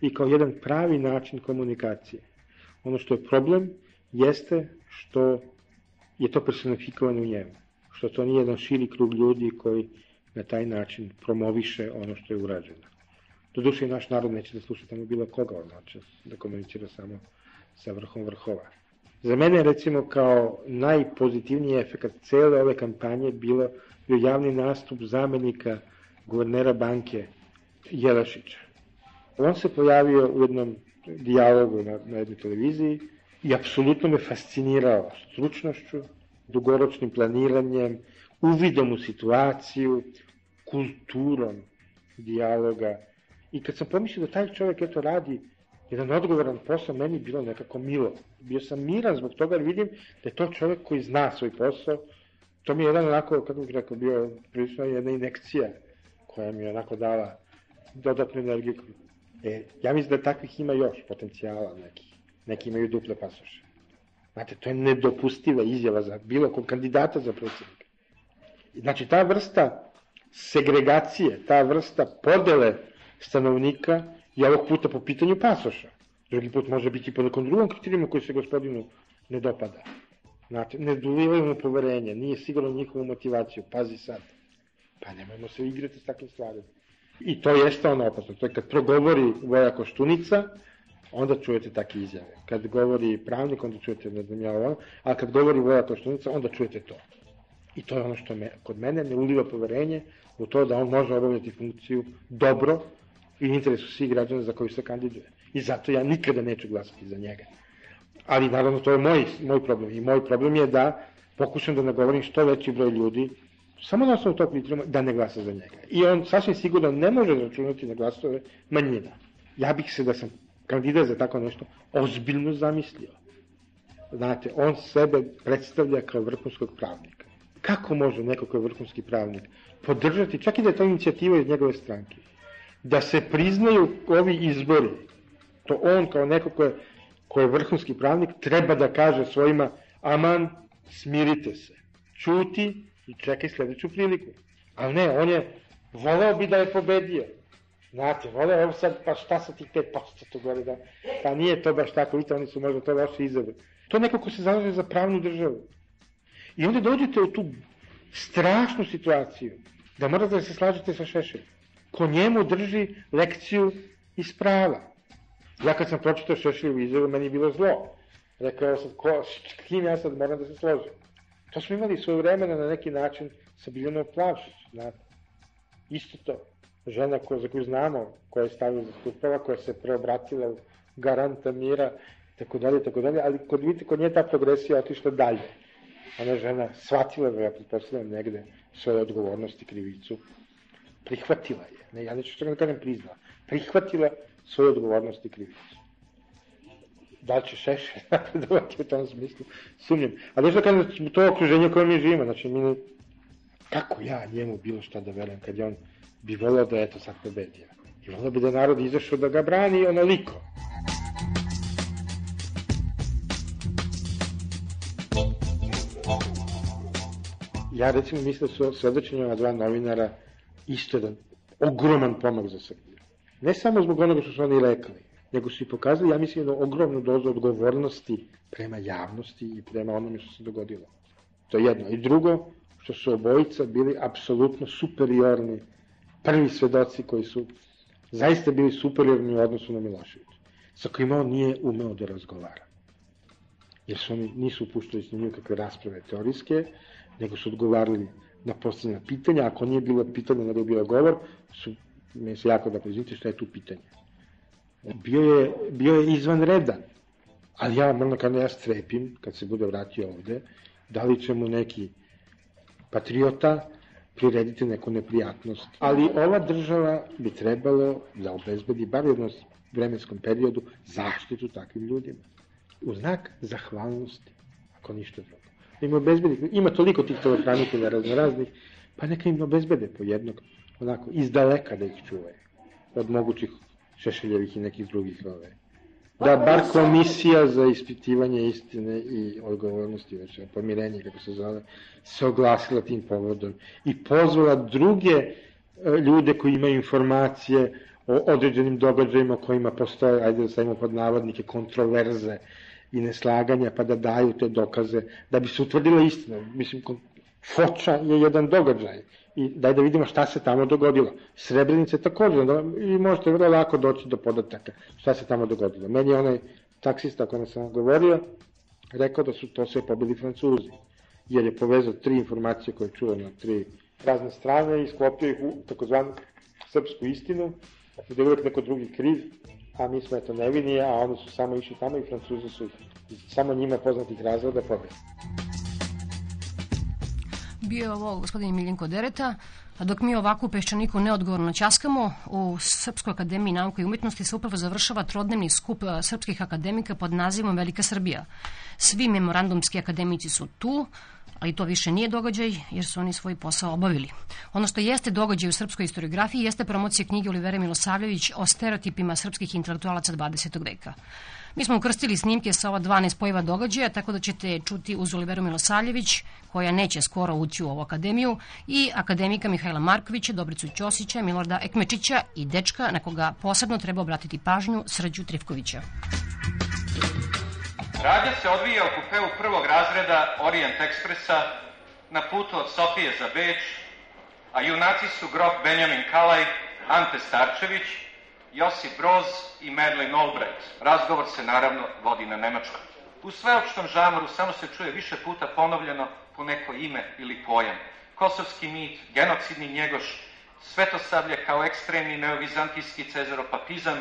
i kao jedan pravi način komunikacije. Ono što je problem jeste što je to personifikovano u njemu, što to nije jedan širi krug ljudi koji na taj način promoviše ono što je urađeno. Doduše i naš narod neće da sluša tamo bilo koga, on će da komunicira samo sa vrhom vrhova. Za mene, recimo, kao najpozitivniji efekt cele ove kampanje bilo bio javni nastup zamenika guvernera banke Jelašića. On se pojavio u jednom dijalogu na, na jednoj televiziji i apsolutno me fascinirao stručnošću, dugoročnim planiranjem, uvidom u situaciju, kulturom dijaloga. I kad sam pomislio da taj čovjek eto radi jedan odgovoran posao meni bilo nekako milo. Bio sam miran zbog toga jer vidim da je to čovjek koji zna svoj posao. To mi je jedan onako, kako bih rekao, bio prilično jedna inekcija koja mi je onako dala dodatnu energiju. E, ja mislim da takvih ima još potencijala nekih. Neki imaju duple pasoše. Znate, to je nedopustiva izjava za bilo kog kandidata za predsjednika. Znači, ta vrsta segregacije, ta vrsta podele stanovnika I ovog puta po pitanju pasoša. Drugi put može biti po nekom drugom kriterijuma koji se gospodinu ne dopada. Znate, ne dolivaju mu poverenje, nije sigurno njihovu motivaciju, pazi sad. Pa nemojmo se igrati s takvim stvarima. I to jeste ono opasno. To je kad progovori Voja Koštunica, onda čujete takve izjave. Kad govori pravnik, onda čujete ne znam ja ovo, a kad govori Voja Koštunica, onda čujete to. I to je ono što me, kod mene ne uliva poverenje u to da on može obavljati funkciju dobro i interesu svih građana za koju se kandiduje. I zato ja nikada neću glasati za njega. Ali naravno to je moj, moj problem. I moj problem je da pokušam da nagovorim što veći broj ljudi samo na osnovu tog kriterijuma da ne glasa za njega. I on sasvim sigurno ne može računati na glasove manjina. Ja bih se da sam kandidat za tako nešto ozbiljno zamislio. Znate, on sebe predstavlja kao vrhunskog pravnika. Kako može neko kao vrhunski pravnik podržati, čak i da je to inicijativa iz njegove stranke, da se priznaju ovi izbori, to on kao neko ko je, ko je vrhunski pravnik treba da kaže svojima aman, smirite se, čuti i čekaj sledeću priliku. Ali ne, on je, voleo bi da je pobedio. Znate, voleo, evo sad, pa šta sa tih 5% to gore, da, pa nije to baš tako, vidite, oni su možda to loše izabrali. To neko ko se zalaže za pravnu državu. I onda dođete u tu strašnu situaciju, da morate da se slažete sa Šešeljem. Ko njemu drži lekciju iz prava. Ja kad sam pročitao Šešeljevu izjavu, meni je bilo zlo. Rekao sam, ko, s kim ja sad moram da se složim? To smo imali svoje vremena na neki način sa Biljanom Plavšić, znate. Isto to. Žena koja, za koju znamo, koja je stavila zastupala, koja se preobratila u garanta mira, tako dalje, tako dalje, ali kod, vidite, kod nje ta progresija otišla dalje. Ona žena shvatila da ja pretpostavljam negde svoje odgovornosti, krivicu, prihvatila je, ne, ja neću što da kažem priznala, prihvatila svoje odgovornosti i krivicu da li će Šešelj napredovati u tom smislu, sumnjam. A došlo da kažem, to okruženje koje mi živimo, znači mi ne, kako ja njemu bilo šta da verujem kad je on bi volao da eto sad pobedio. I volao bi da narod izašao da ga brani onoliko. Ja recimo mislim da su svedočenje ova dva novinara isto jedan ogroman pomak za Srbiju. Ne samo zbog onoga što su oni rekli, nego su i pokazali, ja mislim, jednu ogromnu dozu odgovornosti prema javnosti i prema onome što se dogodilo. To je jedno. I drugo, što su obojica bili apsolutno superiorni, prvi svedoci koji su zaista bili superiorni u odnosu na Miloševića, sa kojima on nije umeo da razgovara. Jer su oni nisu upuštali s njim kakve rasprave teorijske, nego su odgovarali na postavljena pitanja, ako nije bilo pitanje, nego je govor, su, mi se jako da prezimite šta je tu pitanje bio je, bio je izvanredan. Ali ja moram da kada ja strepim, kad se bude vratio ovde, da li će mu neki patriota prirediti neku neprijatnost. Ali ova država bi trebalo da obezbedi bar jednom vremenskom periodu zaštitu takvim ljudima. U znak zahvalnosti, ako ništa drugo. Da im obezbedi, ima toliko tih telehranitelja raznoraznih, pa neka im obezbede po jednog, onako, iz daleka da ih čuvaju od mogućih Šešeljevih i nekih drugih ove. Da bar komisija za ispitivanje istine i odgovornosti, već pomirenje, kako se zove, se oglasila tim povodom i pozvala druge e, ljude koji imaju informacije o određenim događajima kojima postoje, ajde da stavimo pod navodnike, kontroverze i neslaganja, pa da daju te dokaze, da bi se utvrdila istina. Mislim, Foča je jedan događaj i daj da vidimo šta se tamo dogodilo. Srebrenica je takođe, i možete vrlo lako doći do podataka šta se tamo dogodilo. Meni je onaj taksista kome sam govorio, rekao da su to sve pobili Francuzi, jer je povezao tri informacije koje čuo na tri razne strane i sklopio ih u takozvanu srpsku istinu, da je uvek neko drugi kriv, a mi smo eto nevini, a oni su samo išli tamo i Francuzi su samo njima poznatih razloga pobili bio ovo gospodin Miljenko Dereta, a dok mi ovako u Peščaniku neodgovorno časkamo, u Srpskoj akademiji nauke i umetnosti se upravo završava trodnevni skup srpskih akademika pod nazivom Velika Srbija. Svi memorandumski akademici su tu, ali to više nije događaj jer su oni svoj posao obavili. Ono što jeste događaj u srpskoj historiografiji jeste promocija knjige Olivera Milosavljević o stereotipima srpskih intelektualaca 20. veka. Mi smo ukrstili snimke sa ova dva nespojiva događaja, tako da ćete čuti uz Oliveru Milosavljević, koja neće skoro ući u ovu akademiju, i akademika Mihajla Markovića, Dobricu Ćosića, Milorda Ekmečića i dečka na koga posebno treba obratiti pažnju Srđu Trivkovića. Radnja se odvija u kupeu prvog razreda Orient Ekspresa na putu od Sofije za Beč, a junaci su grof Benjamin Kalaj, Ante Starčević, Josip Broz i Madeleine Albright. Razgovor se naravno vodi na nemačkom. U sveopštom žamoru samo se čuje više puta ponovljeno po neko ime ili pojam. Kosovski mit, genocidni njegoš, svetosavlje kao ekstremni neovizantijski cezaropapizam,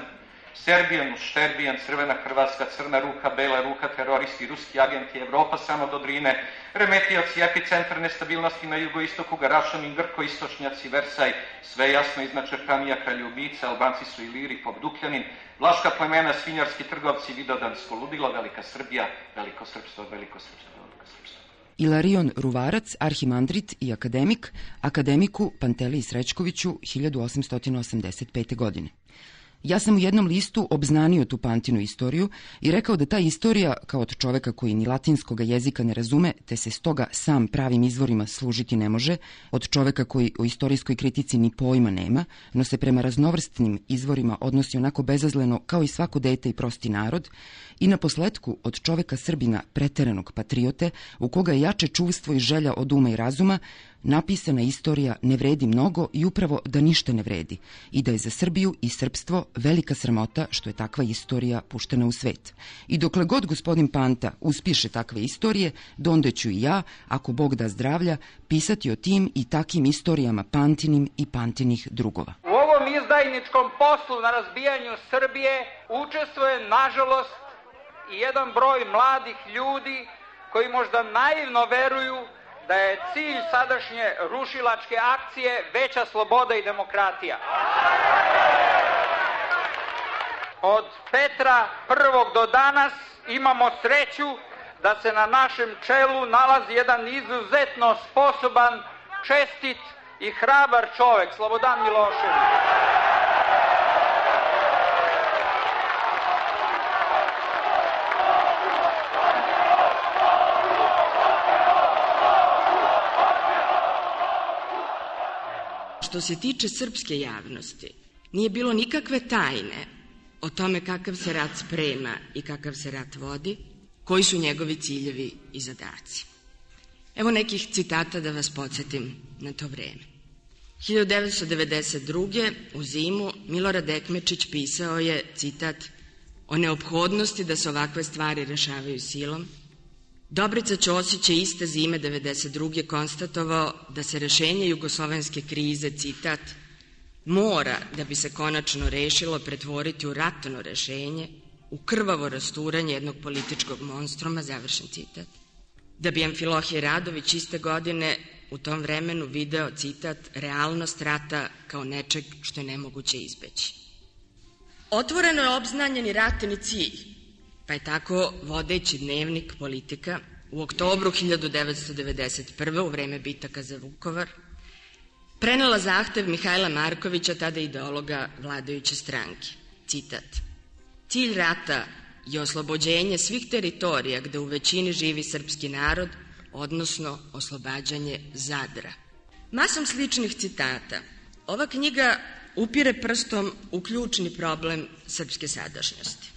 Serbijan, Šterbijan, Crvena Hrvatska, Crna ruka, Bela ruka, teroristi, ruski agenti, Evropa samo do Drine, remetioci, epicentar nestabilnosti na jugoistoku, Garašani, Grko-istočnjaci, Versaj, sve jasno iznačerpanija kraljubica, Albanci su Iliri, Pobdukljanin, Vlaška plemena, Svinjarski trgovci, Vidodansko ludilo, Velika Srbija, Veliko Srpstvo, Veliko Srpstvo. Ilarion Ruvarac, arhimandrit i akademik, akademiku Panteliji Srećkoviću 1885. godine. Ja sam u jednom listu obznanio tu Pantinu istoriju i rekao da ta istorija, kao od čoveka koji ni latinskog jezika ne razume, te se stoga sam pravim izvorima služiti ne može, od čoveka koji o istorijskoj kritici ni pojma nema, no se prema raznovrstnim izvorima odnosi onako bezazleno kao i svako dete i prosti narod, i na posledku od čoveka Srbina preteranog patriote, u koga je jače čuvstvo i želja od uma i razuma, napisana istorija ne vredi mnogo i upravo da ništa ne vredi i da je za Srbiju i srpstvo velika sramota što je takva istorija puštena u svet. I dokle god gospodin Panta uspiše takve istorije, donde ću i ja, ako Bog da zdravlja, pisati o tim i takim istorijama Pantinim i Pantinih drugova. U ovom izdajničkom poslu na razbijanju Srbije učestvuje, nažalost, i jedan broj mladih ljudi koji možda naivno veruju da je cilj sadašnje rušilačke akcije veća sloboda i demokratija. Od Petra prvog do danas imamo sreću da se na našem čelu nalazi jedan izuzetno sposoban, čestit i hrabar čovek, Slobodan Milošević. što se tiče srpske javnosti, nije bilo nikakve tajne o tome kakav se rat sprema i kakav se rat vodi, koji su njegovi ciljevi i zadaci. Evo nekih citata da vas podsjetim na to vreme. 1992. u zimu Milorad Ekmečić pisao je, citat, o neophodnosti da se ovakve stvari rešavaju silom, Dobrica Ćosić je iste zime 92. konstatovao da se rešenje jugoslovenske krize, citat, mora da bi se konačno rešilo pretvoriti u ratno rešenje, u krvavo rasturanje jednog političkog monstruma, završen citat. Da bi Amfilohije Radović iste godine u tom vremenu video, citat, realnost rata kao nečeg što je nemoguće izbeći. Otvoreno je obznanjeni ratni cilj, Pa je tako vodeći dnevnik politika u oktobru 1991. u vreme bitaka za Vukovar prenela zahtev Mihajla Markovića, tada ideologa vladajuće stranke. Citat. Cilj rata je oslobođenje svih teritorija gde u većini živi srpski narod, odnosno oslobađanje Zadra. Masom sličnih citata ova knjiga upire prstom u ključni problem srpske sadašnjosti.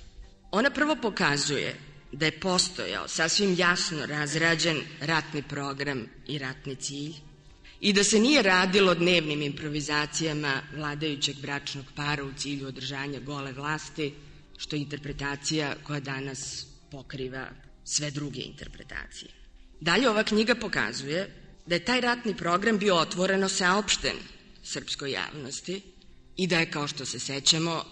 Ona prvo pokazuje da je postojao sasvim jasno razrađen ratni program i ratni cilj i da se nije radilo dnevnim improvizacijama vladajućeg bračnog para u cilju održanja gole vlasti, što je interpretacija koja danas pokriva sve druge interpretacije. Dalje ova knjiga pokazuje da je taj ratni program bio otvoreno saopšten srpskoj javnosti i da je, kao što se sećamo,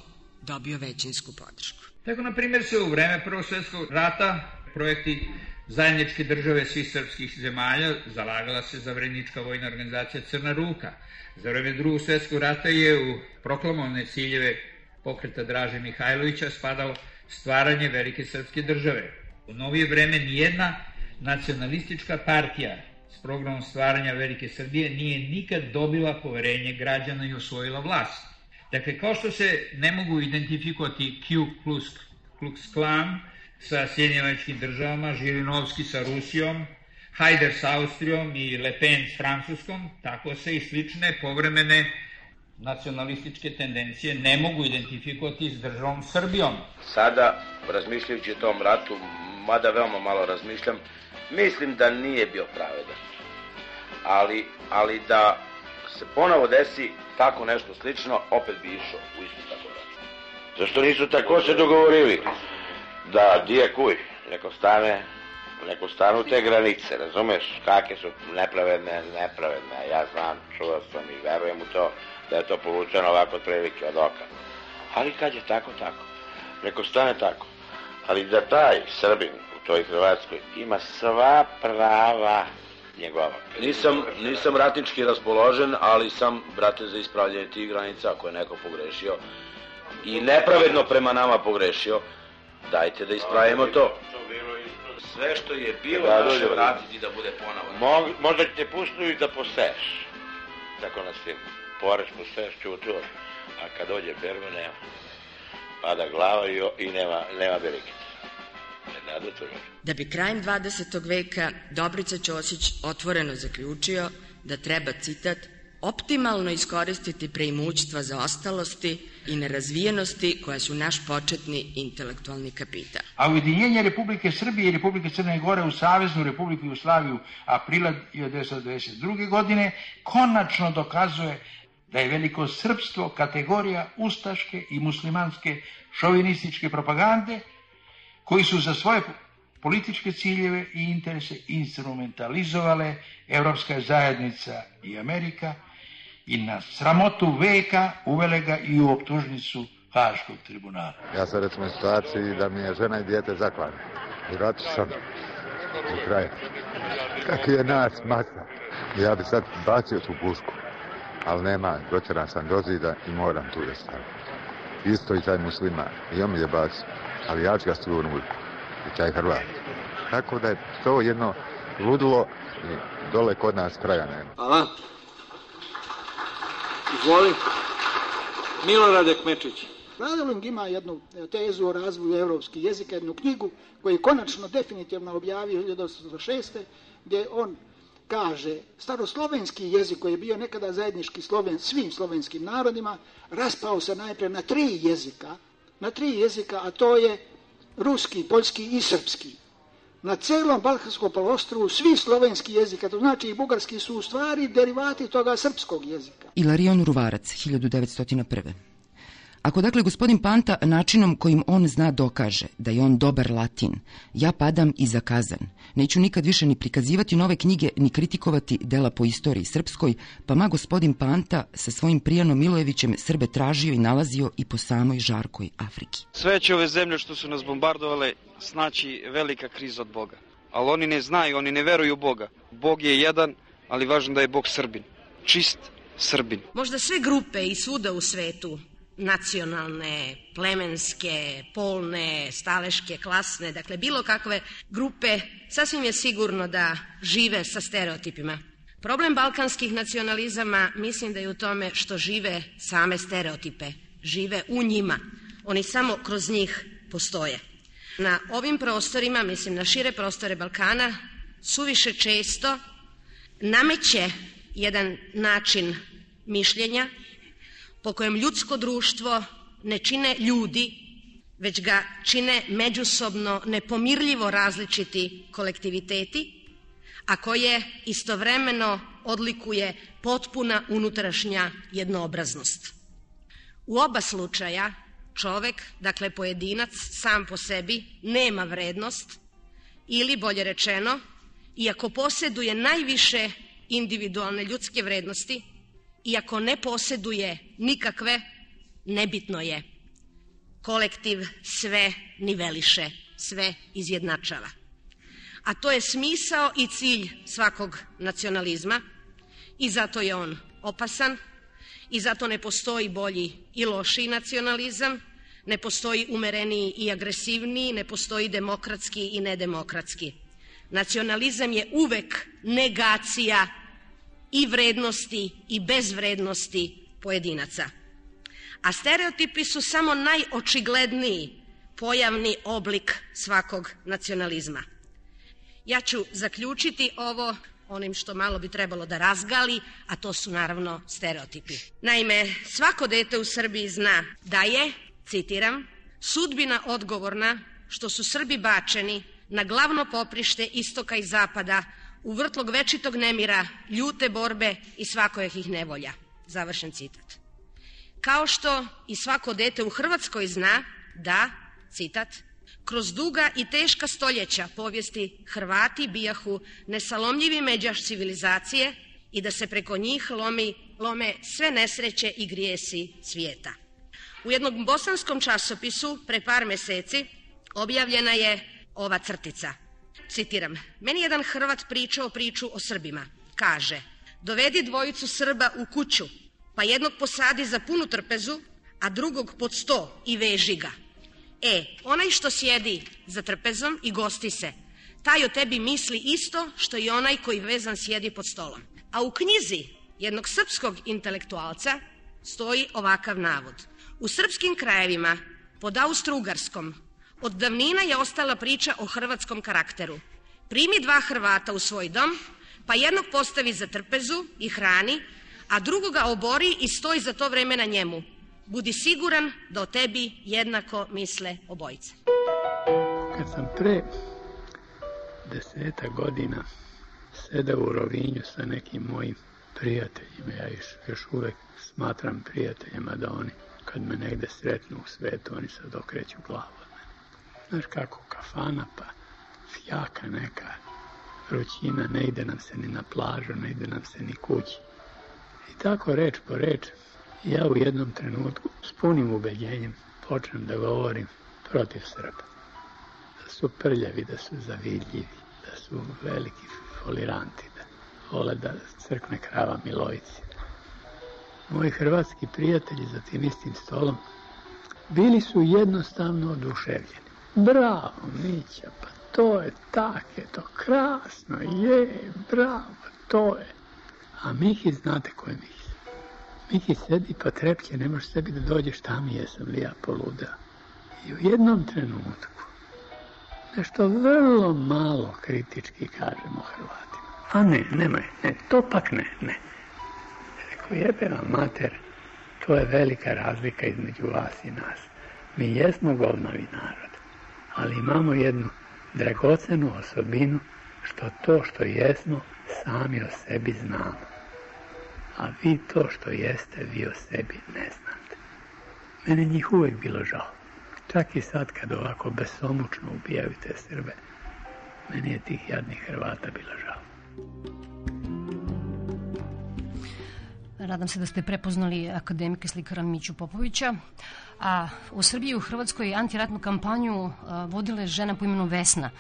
dobio većinsku podršku. Tako, na primjer, se u vreme Prvog svjetskog rata projekti zajedničke države svih srpskih zemalja zalagala se za vrednička vojna organizacija Crna ruka. Za vreme drugog svjetskog rata je u proklamovne ciljeve pokreta Draže Mihajlovića spadalo stvaranje velike srpske države. U novije vreme nijedna nacionalistička partija s programom stvaranja Velike Srbije nije nikad dobila poverenje građana i osvojila vlast. Dakle, kao što se ne mogu identifikovati Q plus Klux Klan sa Sjedinjavačkim državama, Žirinovski sa Rusijom, Hajder sa Austrijom i Le Pen s Francuskom, tako se i slične povremene nacionalističke tendencije ne mogu identifikovati s državom Srbijom. Sada, razmišljajući o tom ratu, mada veoma malo razmišljam, mislim da nije bio pravedan. Ali, ali da se ponovo desi tako nešto slično, opet bi išao u istu tako ratu. Zašto nisu tako se dogovorili? Da, dije kuj, neko stane neko stanu te granice, razumeš, kakve su nepravedne, nepravedne, ja znam, čuo sam i verujem u to, da je to povučeno ovako od prilike od oka. Ali kad je tako, tako. Neko stane tako. Ali da taj Srbin u toj Hrvatskoj ima sva prava njegova. Nisam, nisam ratnički raspoložen, ali sam, brate, za ispravljanje tih granica, ako je neko pogrešio i nepravedno prema nama pogrešio, dajte da ispravimo to. Sve što je bilo, da, naše vratiti da bude ponovo. Mo, možda te pustuju da poseš. Tako nas je poreš poseš čutilo. A kad dođe berba, nema. Pada glava i, i nema, nema berikice. Da bi krajem 20. veka Dobrica Ćosić otvoreno zaključio da treba, citat, optimalno iskoristiti preimućstva zaostalosti i nerazvijenosti koja su naš početni intelektualni kapital. A ujedinjenje Republike Srbije i Republike Crne Gore u Saveznu Republiku Jugoslaviju aprila 1992. godine konačno dokazuje da je veliko srpstvo kategorija ustaške i muslimanske šovinističke propagande koji su za svoje političke ciljeve i interese instrumentalizovale Evropska zajednica i Amerika i na sramotu veka uvele ga i u optužnicu Haškog tribunala. Ja sam recimo u situaciji da mi je žena i dijete zaklane. I vrati sam u kraj. Kak je nas masa. Ja bi sad bacio tu pušku. Ali nema, doćeran sam do zida i moram tu da stavim. Isto i taj musliman. I on mi je bacio. Ali ja ću ga strurnuti. I taj Hrvat. Tako da je to jedno ludilo i dole kod nas kraja nema. Hvala. Izvoli. Milorade Kmečić. Radeling ima jednu tezu o razvoju evropskih jezika, jednu knjigu koju je konačno definitivno objavio 1906. gdje on kaže staroslovenski jezik koji je bio nekada zajednički sloven svim slovenskim narodima raspao se najpre na tri jezika, na tri jezika, a to je ruski, poljski i srpski na celom Balkanskom polostrovu svi slovenski jezika, to znači i bugarski su u stvari derivati toga srpskog jezika. Ilarion Ruvarac, 1901. Ako dakle gospodin Panta načinom kojim on zna dokaže da je on dobar latin, ja padam i zakazan. Neću nikad više ni prikazivati nove knjige, ni kritikovati dela po istoriji srpskoj, pa ma gospodin Panta sa svojim Prijanom Milojevićem Srbe tražio i nalazio i po samoj žarkoj Afriki. Sve će ove zemlje što su nas bombardovale znači velika kriza od Boga. Ali oni ne znaju, oni ne veruju u Boga. Bog je jedan, ali važno da je Bog Srbin. Čist Srbin. Možda sve grupe i svuda u svetu nacionalne, plemenske, polne, staleške, klasne, dakle bilo kakve grupe, sasvim je sigurno da žive sa stereotipima. Problem balkanskih nacionalizama mislim da je u tome što žive same stereotipe, žive u njima. Oni samo kroz njih postoje. Na ovim prostorima, mislim na šire prostore Balkana, suviše često nameće jedan način mišljenja po kojem ljudsko društvo ne čine ljudi, već ga čine međusobno nepomirljivo različiti kolektiviteti, a koje istovremeno odlikuje potpuna unutrašnja jednoobraznost. U oba slučaja čovek, dakle pojedinac, sam po sebi nema vrednost ili, bolje rečeno, iako posjeduje najviše individualne ljudske vrednosti, iako ne posjeduje nikakve, nebitno je. Kolektiv sve niveliše, sve izjednačava. A to je smisao i cilj svakog nacionalizma i zato je on opasan i zato ne postoji bolji i lošiji nacionalizam, ne postoji umereniji i agresivniji, ne postoji demokratski i nedemokratski. Nacionalizam je uvek negacija i vrednosti i bezvrednosti pojedinaca. A stereotipi su samo najočigledniji pojavni oblik svakog nacionalizma. Ja ću zaključiti ovo onim što malo bi trebalo da razgali, a to su naravno stereotipi. Naime, svako dete u Srbiji zna da je, citiram, sudbina odgovorna što su Srbi bačeni na glavno poprište istoka i zapada u vrtlog večitog nemira, ljute borbe i svakojakih nevolja. Završen citat. Kao što i svako dete u Hrvatskoj zna da, citat, kroz duga i teška stoljeća povijesti Hrvati bijahu nesalomljivi međaš civilizacije i da se preko njih lomi, lome sve nesreće i grijesi svijeta. U jednom bosanskom časopisu pre par meseci objavljena je ova crtica. Citiram, meni jedan Hrvat pričao priču o Srbima. Kaže, dovedi dvojicu Srba u kuću, pa jednog posadi za punu trpezu, a drugog pod sto i veži ga. E, onaj što sjedi za trpezom i gosti se, taj o tebi misli isto što i onaj koji vezan sjedi pod stolom. A u knjizi jednog srpskog intelektualca stoji ovakav navod. U srpskim krajevima pod Austro-Ugarskom od davnina je ostala priča o hrvatskom karakteru. Primi dva Hrvata u svoj dom, pa jednog postavi za trpezu i hrani, a drugoga obori i stoji za to vreme na njemu. Budi siguran da o tebi jednako misle obojice. Kad sam pre deseta godina sedao u Rovinju sa nekim mojim prijateljima, ja još, još uvek smatram prijateljima da oni kad me negde sretnu u svetu, oni sad okreću glavu. Znaš kako, kafana, pa fjaka neka, vrućina, ne ide nam se ni na plažu, ne ide nam se ni kući. I tako reč po reč, ja u jednom trenutku s punim ubeđenjem počnem da govorim protiv Srba. Da su prljavi, da su zavidljivi, da su veliki foliranti, da vole da crkne krava Milojici. Moji hrvatski prijatelji za tim istim stolom bili su jednostavno oduševljeni. Bravo, Mića, pa to je tak, je to krasno, je, bravo, to je. A Mihi, znate ko je Mihi? Miki sedi pa trepće, ne može sebi da dođe šta mi jesam li ja poluda. I u jednom trenutku nešto vrlo malo kritički kažemo Hrvatima. A ne, nemoj, ne, to pak ne, ne. Rekao, jebe vam mater, to je velika razlika između vas i nas. Mi jesmo golnavi narod, ali imamo jednu dragocenu osobinu što to što jesmo sami o sebi znamo. A vi to što jeste, vi o sebi ne znate. Mene njih uvek bilo žao. Čak i sad kad ovako besomučno ubijaju te Srbe, meni je tih jadnih Hrvata bilo žao. Nadam se da ste prepoznali akademika slikara Miću Popovića. A u Srbiji i u Hrvatskoj antiratnu kampanju vodila je žena po imenu Vesna.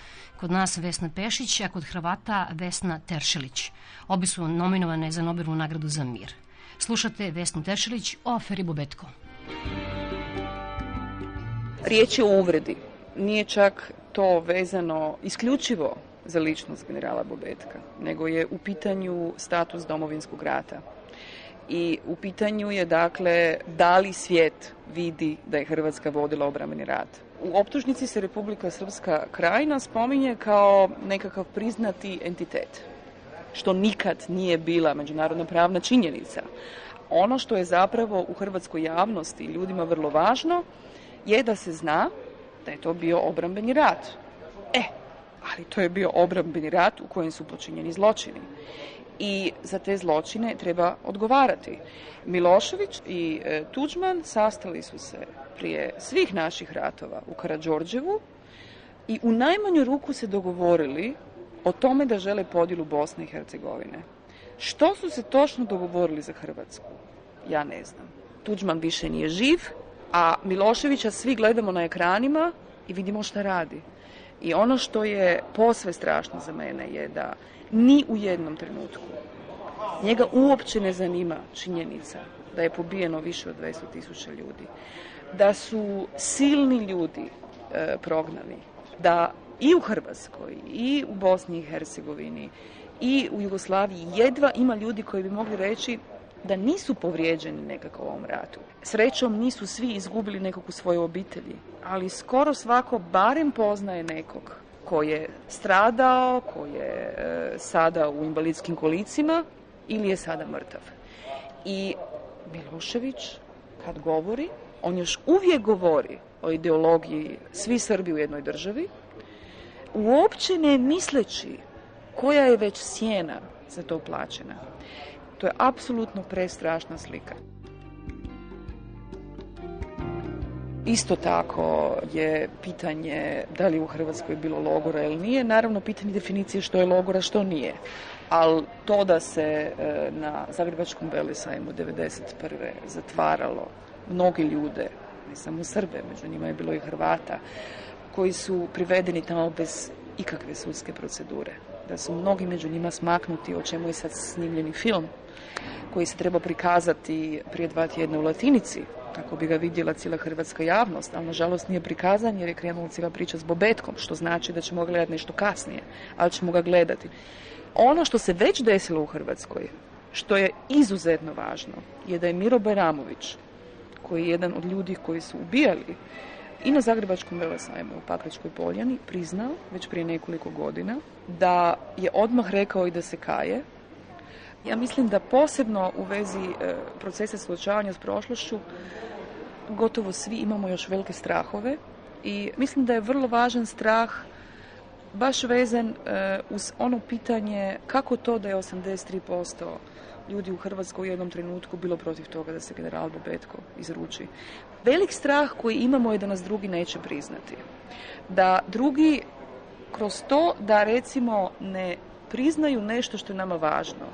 Kod nas Vesna Pešić, a kod Hrvata Vesna Teršelić. Obi su nominovane za Nobelovu nagradu za mir. Slušate Vesnu Teršelić o aferi Bobetko. Riječ je o uvredi. Nije čak to vezano isključivo za ličnost generala Bobetka, nego je u pitanju status domovinskog rata i u pitanju je dakle da li svijet vidi da je Hrvatska vodila obrambeni rat. U optužnici se Republika Srpska krajina spominje kao nekakav priznati entitet, što nikad nije bila međunarodna pravna činjenica. Ono što je zapravo u hrvatskoj javnosti ljudima vrlo važno je da se zna da je to bio obrambeni rat. E, ali to je bio obrambeni rat u kojem su počinjeni zločini i za te zločine treba odgovarati. Milošević i e, Tuđman sastali su se prije svih naših ratova u Karadžorđevu i u najmanju ruku se dogovorili o tome da žele podjelu Bosne i Hercegovine. Što su se točno dogovorili za Hrvatsku? Ja ne znam. Tuđman više nije živ, a Miloševića svi gledamo na ekranima i vidimo šta radi. I ono što je posve strašno za mene je da ni u jednom trenutku njega uopće ne zanima činjenica da je pobijeno više od 200 tisuća ljudi, da su silni ljudi e, prognani, da i u Hrvatskoj, i u Bosni i Hercegovini, i u Jugoslaviji jedva ima ljudi koji bi mogli reći da nisu povrijeđeni nekako u ovom ratu. Srećom nisu svi izgubili nekog u svojoj obitelji, ali skoro svako barem poznaje nekog ko je stradao, ko je e, sada u invalidskim kolicima ili je sada mrtav. I Milošević kad govori, on još uvijek govori o ideologiji svi Srbi u jednoj državi, uopće ne misleći koja je već sjena za to plaćena. To je apsolutno prestrašna slika. Isto tako je pitanje da li u Hrvatskoj bilo logora ili nije, naravno pitanje definicije što je logora, što nije. Ali to da se e, na Zagrebačkom Belisajmu 1991. zatvaralo mnogi ljude, ne samo Srbe, među njima je bilo i Hrvata, koji su privedeni tamo bez ikakve sudske procedure. Da su mnogi među njima smaknuti, o čemu je sad snimljeni film, koji se treba prikazati prije dva tjedna u Latinici, kako bi ga vidjela cijela hrvatska javnost, ali nažalost nije prikazan jer je krenula cijela priča s Bobetkom, što znači da ćemo ga gledati nešto kasnije, ali ćemo ga gledati. Ono što se već desilo u Hrvatskoj, što je izuzetno važno, je da je Miro Baramović, koji je jedan od ljudi koji su ubijali i na Zagrebačkom velesajmu u Pakračkoj Poljani priznao već prije nekoliko godina da je odmah rekao i da se kaje. Ja mislim da posebno u vezi e, procesa suočavanja s prošlošću gotovo svi imamo još velike strahove i mislim da je vrlo važan strah baš vezan e, uz ono pitanje kako to da je 83% ljudi u Hrvatskoj u jednom trenutku bilo protiv toga da se general Bobetko izruči. Velik strah koji imamo je da nas drugi neće priznati. Da drugi kroz to da recimo ne priznaju nešto što je nama važno,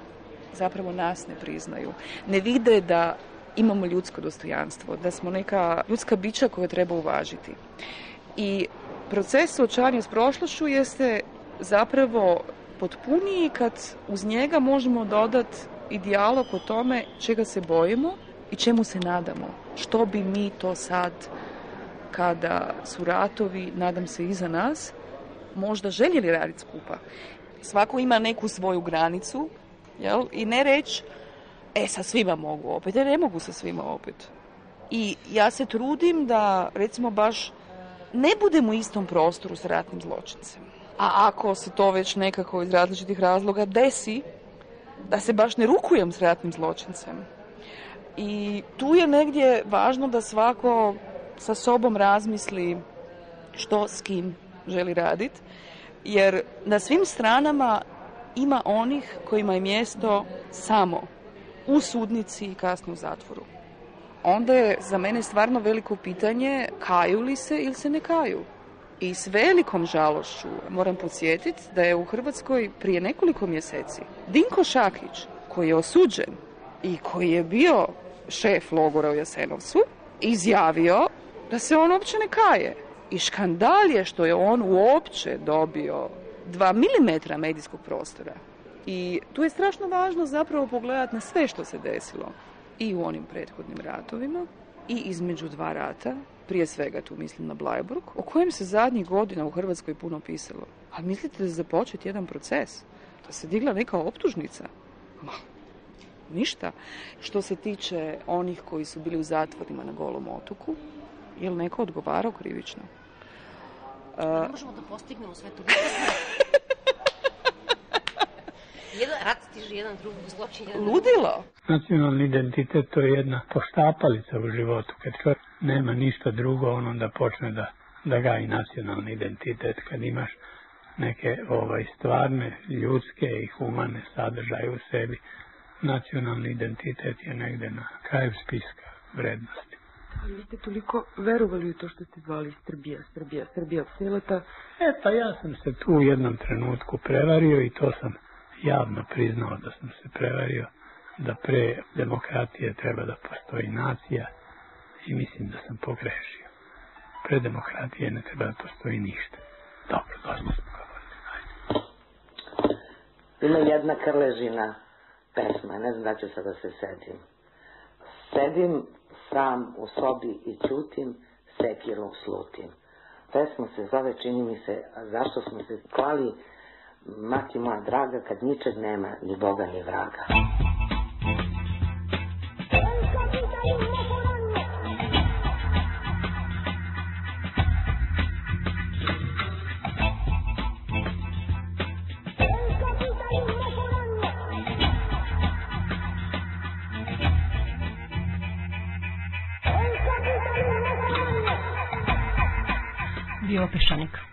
zapravo nas ne priznaju, ne vide da imamo ljudsko dostojanstvo, da smo neka ljudska bića koje treba uvažiti. I proces suočavanja s prošlošću jeste zapravo potpuniji kad uz njega možemo dodati i dijalog o tome čega se bojimo i čemu se nadamo. Što bi mi to sad, kada su ratovi, nadam se iza nas, možda željeli raditi skupa. Svako ima neku svoju granicu jel? i ne reći e sa svima mogu opet, ne mogu sa svima opet. I ja se trudim da recimo baš ne budem u istom prostoru s ratnim zločincem. A ako se to već nekako iz različitih razloga desi, da se baš ne rukujem s ratnim zločincem. I tu je negdje važno da svako sa sobom razmisli što s kim želi raditi, jer na svim stranama ima onih kojima je mjesto samo u sudnici i kasno u zatvoru. Onda je za mene stvarno veliko pitanje kaju li se ili se ne kaju. I s velikom žalošću moram podsjetiti da je u Hrvatskoj prije nekoliko mjeseci Dinko Šakić, koji je osuđen i koji je bio šef logora u Jasenovcu, izjavio da se on uopće ne kaje. I škandal je što je on uopće dobio dva milimetra medijskog prostora. I tu je strašno važno zapravo pogledati na sve što se desilo i u onim prethodnim ratovima i između dva rata prije svega tu mislim na Blajburg, o kojem se zadnjih godina u Hrvatskoj puno pisalo. A mislite da je započet jedan proces? Da se digla neka optužnica? Ma, ništa. Što se tiče onih koji su bili u zatvorima na Golom otoku, je li neko odgovarao krivično? Ne možemo da postignemo sve to. jedan rat stiže jedan drugog zločin. Jedan Ludilo! Nacionalni identitet to je jedna poštapalica u životu. Kad čovjek nema ništa drugo, on onda počne da, da gaji nacionalni identitet. Kad imaš neke ovaj, stvarne, ljudske i humane sadržaje u sebi, nacionalni identitet je negde na kraju spiska vrednosti. Vi ste toliko verovali u to što ste zvali Srbija, Srbija, Srbija cijela ta... E pa ja sam se tu u jednom trenutku prevario i to sam javno priznao da sam se prevario, da pre demokratije treba da postoji nacija i mislim da sam pogrešio. Pre demokratije ne treba da postoji ništa. Dobro, dosta smo govorili. Ima jedna krležina pesma, ne znam da ću sad da se sedim. Sedim sam u sobi i čutim, sekirom slutim. Pesma se zove, čini mi se, zašto smo se klali, mati moja draga, kad ničeg nema, ni Boga, ni vraga. Bio peščanik.